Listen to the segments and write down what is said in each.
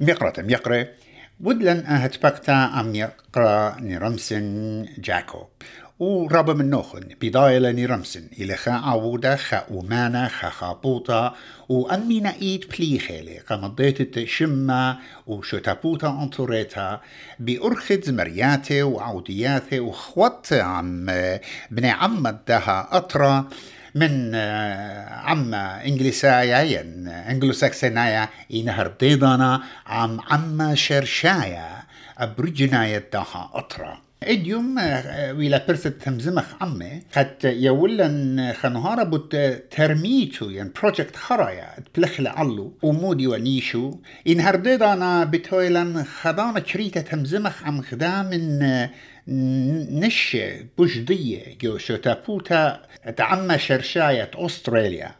ميقرة ميقرة ودلن أهتبقتا أم يقرأ نرمسن جاكو ورابا من نوخن. بداية لنرمسن إلى خا عودة خا أمانة خا خابوطة وأمينا إيد بليخيلي. قمضيت الشمة وشتابوتا أنطوريتا بأرخد زمرياتي وعودياتي وخوات عم بني عم الدها أطرا من عم انجليسايا ين انجلو ساكسينايا ينهر بيضانا عم عم شرشايا ابرجنايا داها أطرا. إديوم ويلا برست تمزمخ عمي قد يولن خنهارا بوت ترميتو ين بروجكت خرايا تبلخل علو ومودي ونيشو إن هرديدانا بتويلن خدانا كريتا تمزمخ عم خدام من نشة بوجدية جوشو تابوتا تعمى شرشاية أستراليا.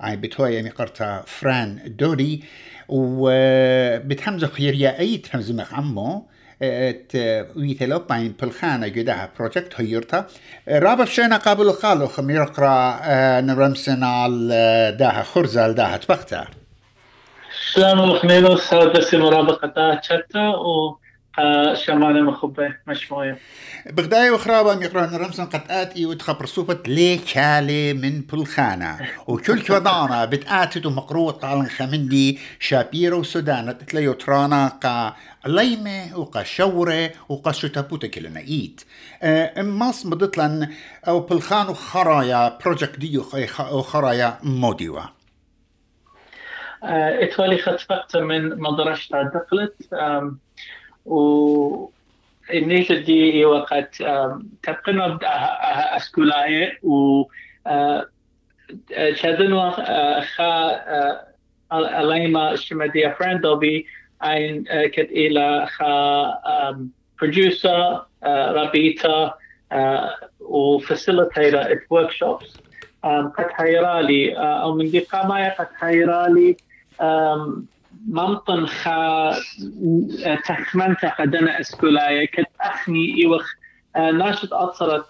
يعني بتهوية مقرتا فران دوري. وبتهمزق خيريا أي تهمزمق عمو ات ويتلو باين بلخانا جدها بروجكت هيرتا رابع شينا قبل خالو خميرقرا على آه، آه، داها خرزة داها تبختا سلام بس سادسي مرابقة تشتا و شمال مخبة مشموية بغداي وخرابة ميقران رمسن قد آتي وتخبر صوفة لي كالي من بلخانة. وكل كودانا بتآتي ومقروط على خمندي شابيرو وسودانة تتليو ترانا قا ليمة وقا شورة وقا شتابوتا كلنا ايت ماس مدتلن أو بلخانو خرايا بروجكت ديو خرايا موديوا إتوالي خطفقت من مدرسة دقلت. والنيشة دي هي وقت آه، تبقنا آه، آه، أسكولاي و شادنوا خا أليما شمدية دوبي أين كت إلى خا producer ربيتا وفاسيليتيتر ات ورك شوبس قد حيرالي أو من دقة ما قد حيرالي ممطن خا تخمنت قدنا اسكولايا كت اخني ايوخ ناشط اتصلت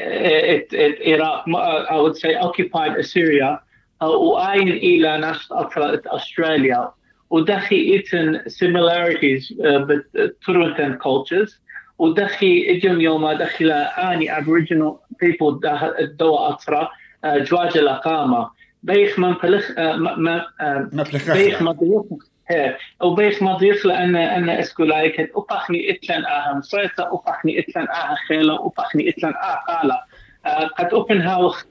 العراق I would say occupied Assyria وآين إلى ناشط أتصلت أستراليا ودخي similarities uh, Turutan cultures. ودخي إجم يوم دخل آني Aboriginal people دوا أطرا جواج بيخ ما نقلخ آه، ما ما آه، بيخ ما أو بيخ ما ضيف لأن أنا إسكو لايك اوقحني اتلن آها مصيتا اوقحني اتلن آها خيله اوقحني اتلن آها قاله آه، قد اوبن هاوس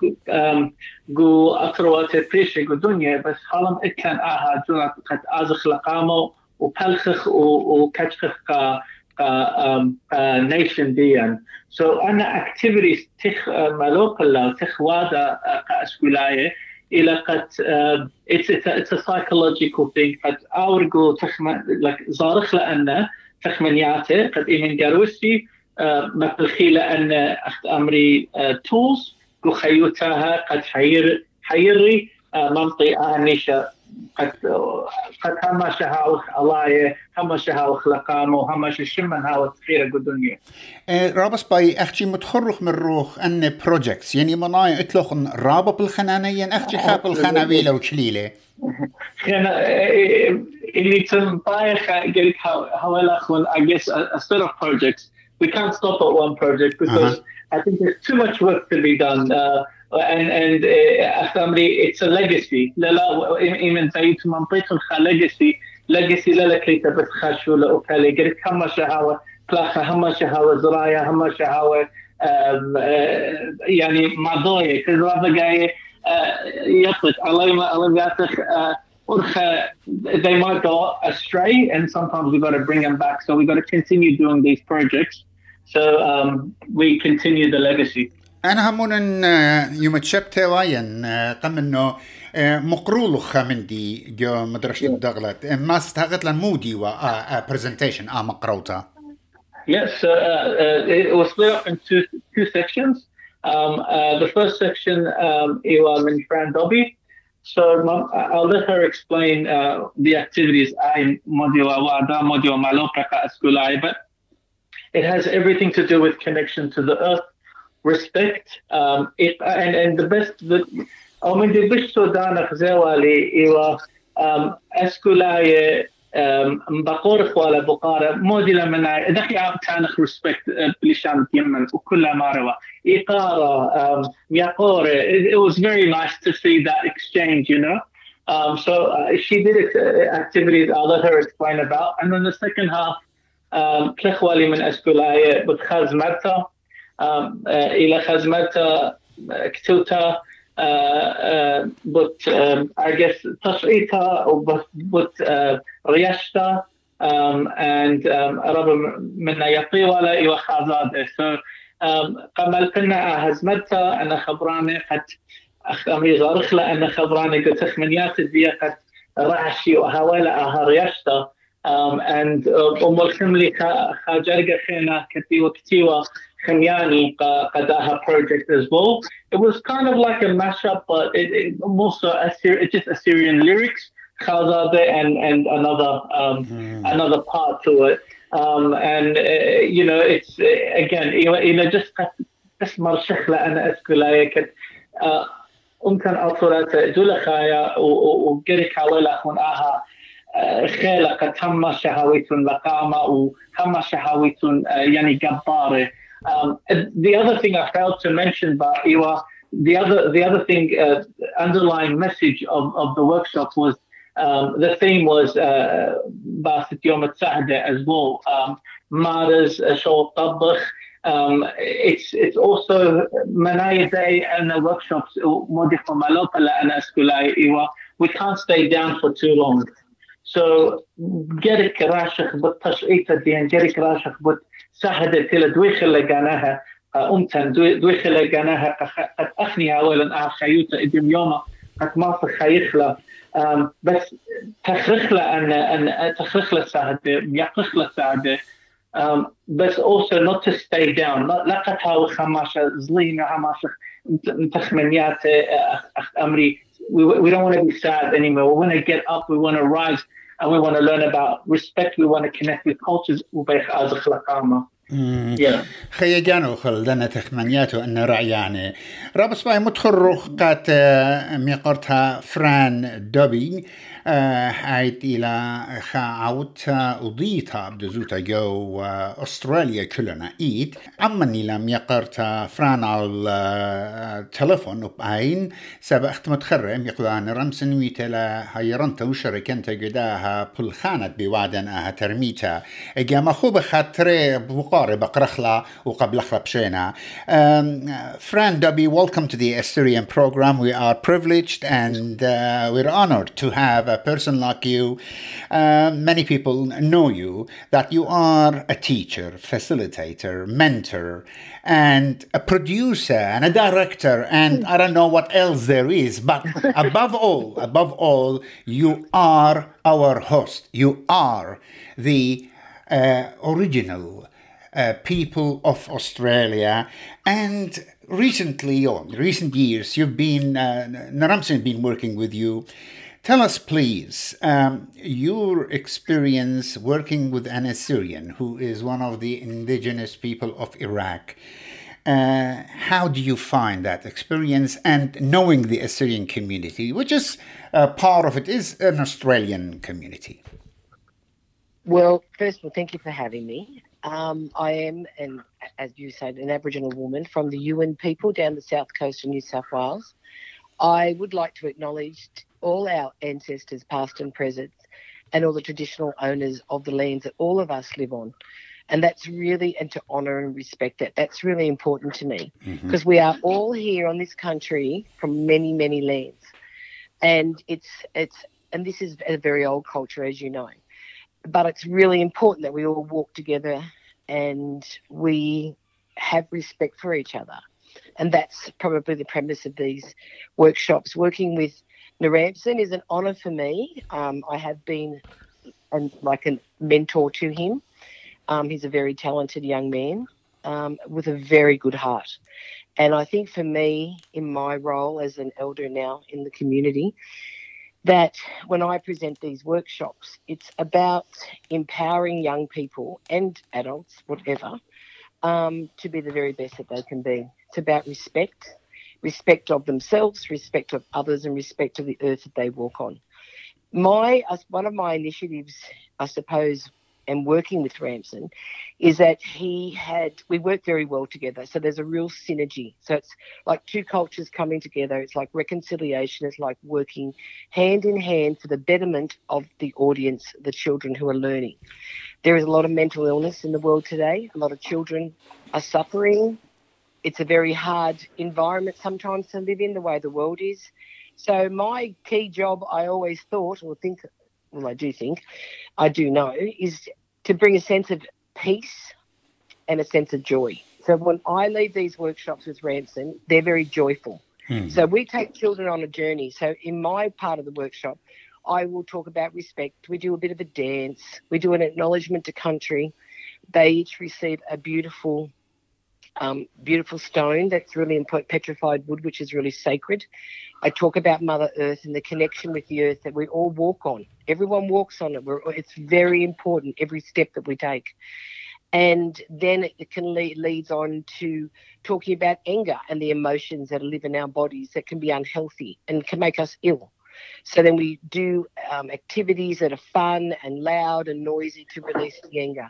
جو اثروات بريشي جو دنيا بس حالم اتلن آها جونات قد آزخ لقامو وبلخخ وكتخخ قا نيشن ديان. سو أنا اكتيفيتيز تخ مالوكلا تخ وادا إسكو لايك إلى قد it's it's a, it's a قد اورجو تخم like زارخ لأنه تخمنياته قد ايمن جاروسي مثل خيلة أن أخت أمري تولز قو خيوتاها قد حير حيري منطي آنيشة. قد قد هما شهاوخ ألاية هما شهاوخ لقامو هما شمن هاو تخيرة قدنيا رابس باي أختي متخرخ من روخ أن بروجكتس يعني مناي اطلق رابا بالخنانية أختي خاب الخناويلة وشليلة خنا اللي تنبايخ قلت هولا خون I guess a, a set of projects. We can't stop at one project because uh-huh. I think there's too much work to be done. Uh, and and family, it's a legacy. لا even زي منطقة الخ legacy legacy لا لا كي تبث خشوا لا أكلي قلت هم شهوة كلاخة هم شهوة زرايا هم شهوة يعني مضايا كل هذا جاي يطلق الله ما الله يعطيك they might go astray and sometimes we've got to bring them back. So we've got to continue doing these projects. So um, we continue the legacy. انا همون يوم تشبت واين قم انه مقرولو خامندي جو مدرسة الدغلت ما استغت لن مودي و برزنتيشن اه مقروتا Yes, uh, uh, it was split up into two sections. Um, uh, the first section, um, Ewa and Fran Dobbie. So uh, I'll let her explain uh, the activities in Modiwa Wada, Modiwa Malo Praka Eskulai, but it has everything to do with connection to the earth, respect, um, it, and, and the best, the, I mean, the best Sudan Zawali, Iwa, Eskulai, مبقور خوالة بقارة مودي لما دخي عم تانخ ريسبكت بلشان يمن وكل مرة إقارة ميقورة it was very nice to see that exchange you know um, so uh, she did it, uh, activities I'll let her explain about and then the second half تلخوالي من أسكولاية بتخزمتها إلى خدمتها كتوتا بوت ارجس تصعيتها وبوت رياشتها and رب منا يطي ولا يوخازاد so قمل كنا اهزمتا أنا خبراني قد اخامي غرخ لأن خبراني قد خمنيات بيا قد رعشي وهوالا أها رياشتا. um, and آم الخملي خاجرقة خينا كتي وكتيوه Kenyani Qadaha project as well. It was kind of like a mashup, but it, it also Assyri- just Assyrian lyrics, Khazade, and and another um, mm. another part to it. Um, and uh, you know, it's uh, again, you know, just اسمر شخلة أنا أذكر لك ممكن أطولات دولخايا وقريك على لأخون آها خيلة قد هم شهويتون لقامة وهم شهويتون يعني جبارة um, the other thing I failed to mention, but Iwa, the other the other thing uh, underlying message of, of the workshop was um, the theme was uh, as well. Um, Maras Shol um, it's it's also Manaya Day and the workshops we can't stay down for too long. So get it tashita the get it ساحه تيلا دويخ اللي جاناها امتن دويخ اللي جاناها قد اخنيها اولا اخيوتا إدم يوما قد ما تخيخلا بس تخرخلا ان ان تخرخلا ساحه ميخرخلا ساحه Um, بس also not to stay down. لا قتاو خماشة زلينة خماشة متخمنيات آه، أخ أمري. We, we don't want to be sad anymore. We want to get up. We want to rise. And we want to learn about respect. We want to connect with cultures. وبيخ أزخ لقامة خەیە گیانە خل خەل دەنە تەخمەنیات و ئەنە ڕعیانێ ڕابسپای يعني. متخڕ ڕۆخ قات آه، میقڕ فران دەبین. حيث إلى خاعوتا وضيتا بدزوتا جو أستراليا كلنا إيد عمني لم يقرتا فران على التلفون وبعين سبا اخت متخرم يقضان رمسن ويتلا هيرنتا وشركنتا قداها بلخانت بوعدن آها ترميتا. إجا خوب خاطري بقارب بقرخلا وقبل بشينا Fran Dubby, welcome to the Assyrian program. We are privileged and uh, we're honored to have a person like you, uh, many people know you, that you are a teacher, facilitator, mentor, and a producer and a director, and I don't know what else there is, but above all, above all, you are our host. You are the uh, original uh, people of Australia and recently or recent years you've been uh, Niramsin been working with you Tell us, please, um, your experience working with an Assyrian who is one of the indigenous people of Iraq. Uh, how do you find that experience and knowing the Assyrian community, which is uh, part of it, is an Australian community? Well, first of all, thank you for having me. Um, I am, and as you said, an Aboriginal woman from the Yuin people down the south coast of New South Wales. I would like to acknowledge all our ancestors, past and present, and all the traditional owners of the lands that all of us live on. And that's really, and to honour and respect that, that's really important to me because mm-hmm. we are all here on this country from many, many lands. And it's, it's, and this is a very old culture, as you know. But it's really important that we all walk together and we have respect for each other. And that's probably the premise of these workshops, working with Niramsin is an honour for me. Um, I have been and like a mentor to him. Um, he's a very talented young man um, with a very good heart. And I think for me, in my role as an elder now in the community, that when I present these workshops, it's about empowering young people and adults, whatever, um, to be the very best that they can be. It's about respect respect of themselves, respect of others, and respect of the earth that they walk on. my uh, one of my initiatives, I suppose, and working with Ramsin, is that he had we work very well together. So there's a real synergy. So it's like two cultures coming together. It's like reconciliation. It's like working hand in hand for the betterment of the audience, the children who are learning. There is a lot of mental illness in the world today. A lot of children are suffering. It's a very hard environment sometimes to live in, the way the world is. So my key job, I always thought or think, well, I do think, I do know, is to bring a sense of peace and a sense of joy. So when I leave these workshops with Ramsin, they're very joyful. Hmm. So we take children on a journey. So in my part of the workshop, I will talk about respect. We do a bit of a dance. We do an acknowledgement to country. They each receive a beautiful um, beautiful stone that's really important, petrified wood, which is really sacred. I talk about Mother Earth and the connection with the earth that we all walk on. Everyone walks on it. We're, it's very important every step that we take. And then it can lead, leads on to talking about anger and the emotions that live in our bodies that can be unhealthy and can make us ill. So then we do um, activities that are fun and loud and noisy to release the anger.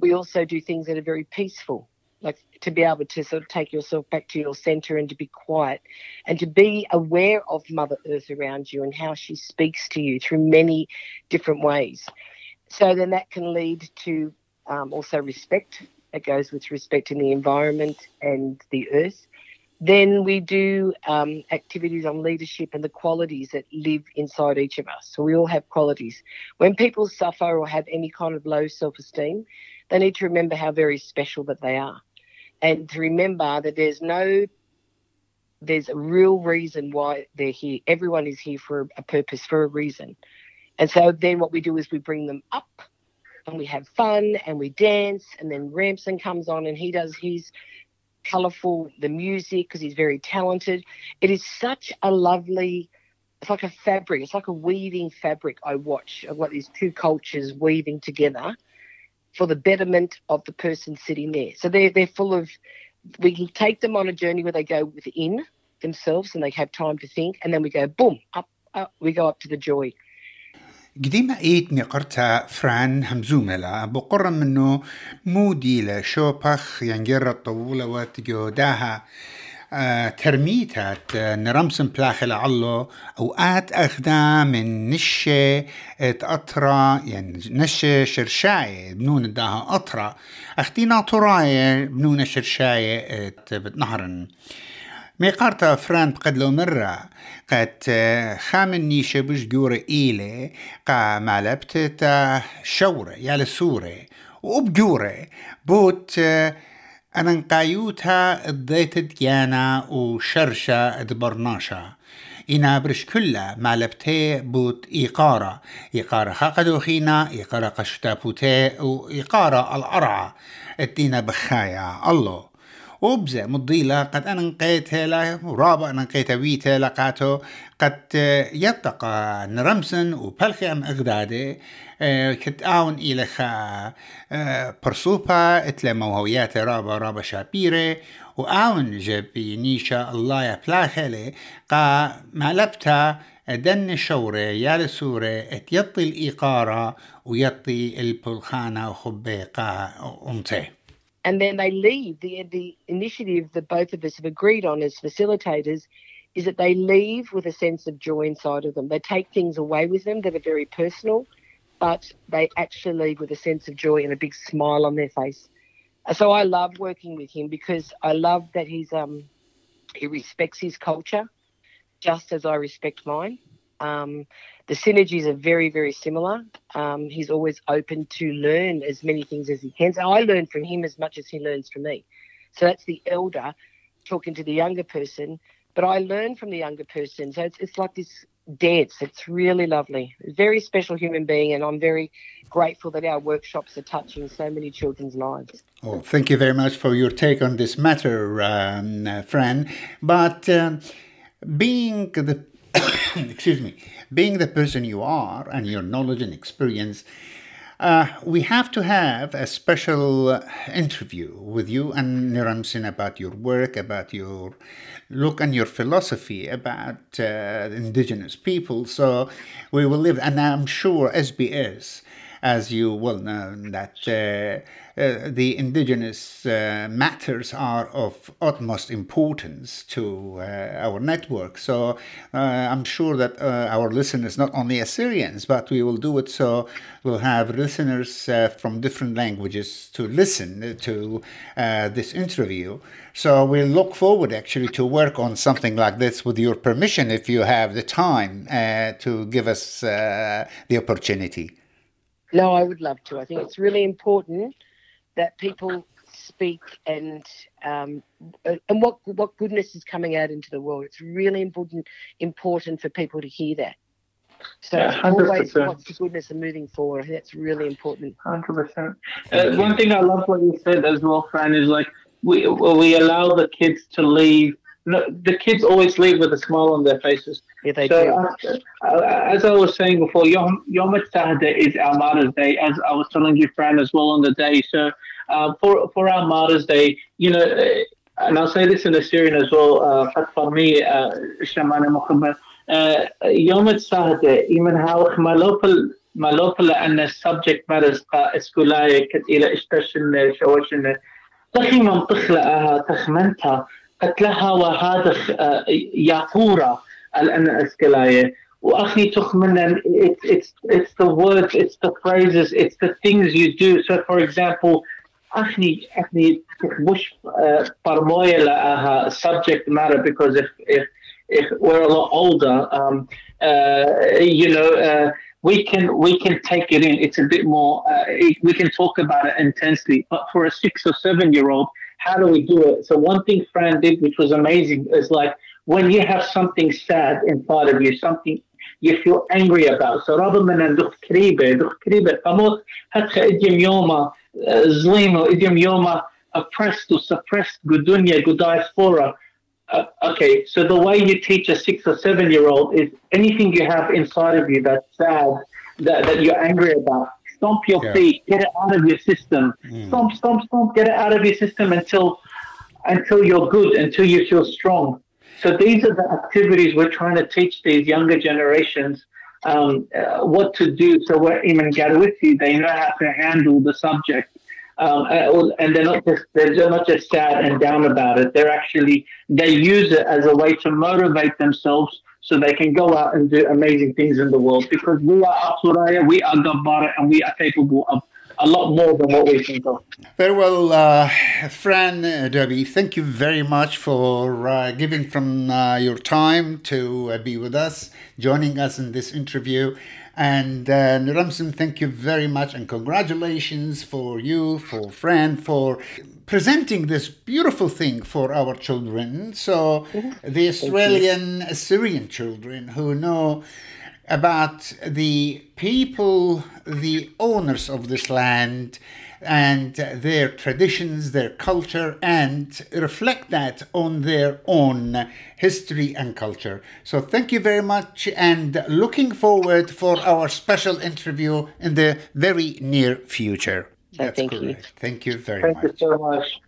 We also do things that are very peaceful like to be able to sort of take yourself back to your center and to be quiet and to be aware of Mother Earth around you and how she speaks to you through many different ways. So then that can lead to um, also respect. It goes with respect in the environment and the earth. Then we do um, activities on leadership and the qualities that live inside each of us. So we all have qualities. When people suffer or have any kind of low self esteem, they need to remember how very special that they are and to remember that there's no there's a real reason why they're here. Everyone is here for a purpose, for a reason. And so then what we do is we bring them up and we have fun and we dance. And then Ramsin comes on and he does his colourful, the music, because he's very talented. It is such a lovely, it's like a fabric, it's like a weaving fabric I watch of what these two cultures weaving together for the betterment of the person sitting there. So they're, they're full of, we can take them on a journey where they go within themselves and they have time to think, and then we go boom, up, up we go up to the joy. قديمة ايت نقرتها فران همزوملا بقرة منه مودي لشوبخ ينجر الطولة وتجوداها ترميتات نرمسن بلاخ لعلو اوقات أخدا من نشة تقطرة يعني نشة شرشاية بنون داها قطرة اختينا طراية بنون شرشاية بتنهرن. ميقارتا فران بقدلو مرة قد خامن نيشة بش جورة إيلة قا مالبت تا شورة يالا سورة وبجورة بوت أنا نقايوتها اديت ديانا وشرشة دبرناشا إنا برش كلها مالبتي بوت إيقارة. إيقارة خاقدو خينا إيقارة قشتا بوتي وإيقارة الأرعى. إتينا بخايا. الله. وبزا مضيلا قد أنقيت هلا ورابع أنا ويت هلا قاتو. قد يتقى نرمسن وبلخي أم أغدادي آه، كت آون إلى خا آه، برسوبا إتلا موهويات رابع رابع شابيري. وأعون جبي نيشا الله يبلاخلي قا مالبتا دن الشورة يا لسورة اتيطي الإيقارة ويطي البلخانة وخبيقة أمته and then they leave. The, the initiative that both of us have agreed on as facilitators is that they leave with a sense of joy inside of them. They take things away with them that are very personal, but they actually leave with a sense of joy and a big smile on their face. So I love working with him because I love that he's um, he respects his culture just as I respect mine. Um, the synergies are very, very similar. Um, he's always open to learn as many things as he can. So I learn from him as much as he learns from me. So that's the elder talking to the younger person, but I learn from the younger person. So it's, it's like this dance. It's really lovely. Very special human being, and I'm very grateful that our workshops are touching so many children's lives. Oh, thank you very much for your take on this matter, um, Fran. But um, being the excuse me, being the person you are and your knowledge and experience, Uh, we have to have a special interview with you and Niramsin about your work, about your look and your philosophy about uh, indigenous people. So we will live, and I'm sure SBS as you well know, that uh, uh, the indigenous uh, matters are of utmost importance to uh, our network. So uh, I'm sure that uh, our listeners, not only Assyrians, but we will do it so we'll have listeners from different languages to listen to this interview. So we look forward actually to work on something like this with your permission if you have the time to give us the opportunity. No, I would love to. I think it's really important that people speak and um, and what what goodness is coming out into the world. It's really important important for people to hear that. So yeah, always what's the goodness and moving forward. That's really important. Hundred percent. Uh, one thing I love what you said as well, Fran, is like we we allow the kids to leave no, the kids always leave with a smile on their faces. Yeah, they so, do. Uh, as I was saying before, Yom, Yom is our Martyrs Day, as I was telling you, Fran, as well on the day. So uh, for for our Martyrs Day, you know, uh, and I'll say this in Assyrian as well, for me, Shamana Muhammad, يوم السهدة إيمن هاوخ مالوبل مالوبل أن السبجكت مارس قا إسكولاية كت إلى إشتشن شوشن تخي منطخ تخمنتها قتلها وهذا ياقورة الأن أسكلاية وأخي تخمنا it's, it's, it's the words it's the phrases it's the things you do so for example أخي أخي مش برموية لها subject matter because if, if if we're a lot older um, uh, you know uh, we can we can take it in it's a bit more uh, we can talk about it intensely but for a six or seven year old how do we do it? So one thing Fran did, which was amazing, is like when you have something sad inside of you, something you feel angry about. So rather than دخ كريبة دخ كريبة قاموس هتخ إديم يوما زليمة إديم يوما oppressed or suppressed gudunya good diaspora. Uh, okay, so the way you teach a six or seven year old is anything you have inside of you that's sad, that, that you're angry about, stomp your yeah. feet, get it out of your system. Mm. Stomp, stomp, stomp, get it out of your system until until you're good, until you feel strong. So these are the activities we're trying to teach these younger generations um, uh, what to do. So we're even Garwitsi, they know how to handle the subject. Um, uh, and they're not just they're not just sad and down about it. They're actually they use it as a way to motivate themselves so they can go out and do amazing things in the world because we are Asuraya, we are Gabbara, and we are capable of a lot more than what we think of. Very well, uh, Fran Derby, thank you very much for uh, giving from uh, your time to uh, be with us, joining us in this interview. And uh, thank you very much and congratulations for you, for Fran, for presenting this beautiful thing for our children. So, mm-hmm. the Australian Assyrian children who know about the people, the owners of this land, and their traditions, their culture, and reflect that on their own history and culture. So thank you very much and looking forward for our special interview in the very near future. That's thank correct. you. Thank you very thank much. Thank you so much.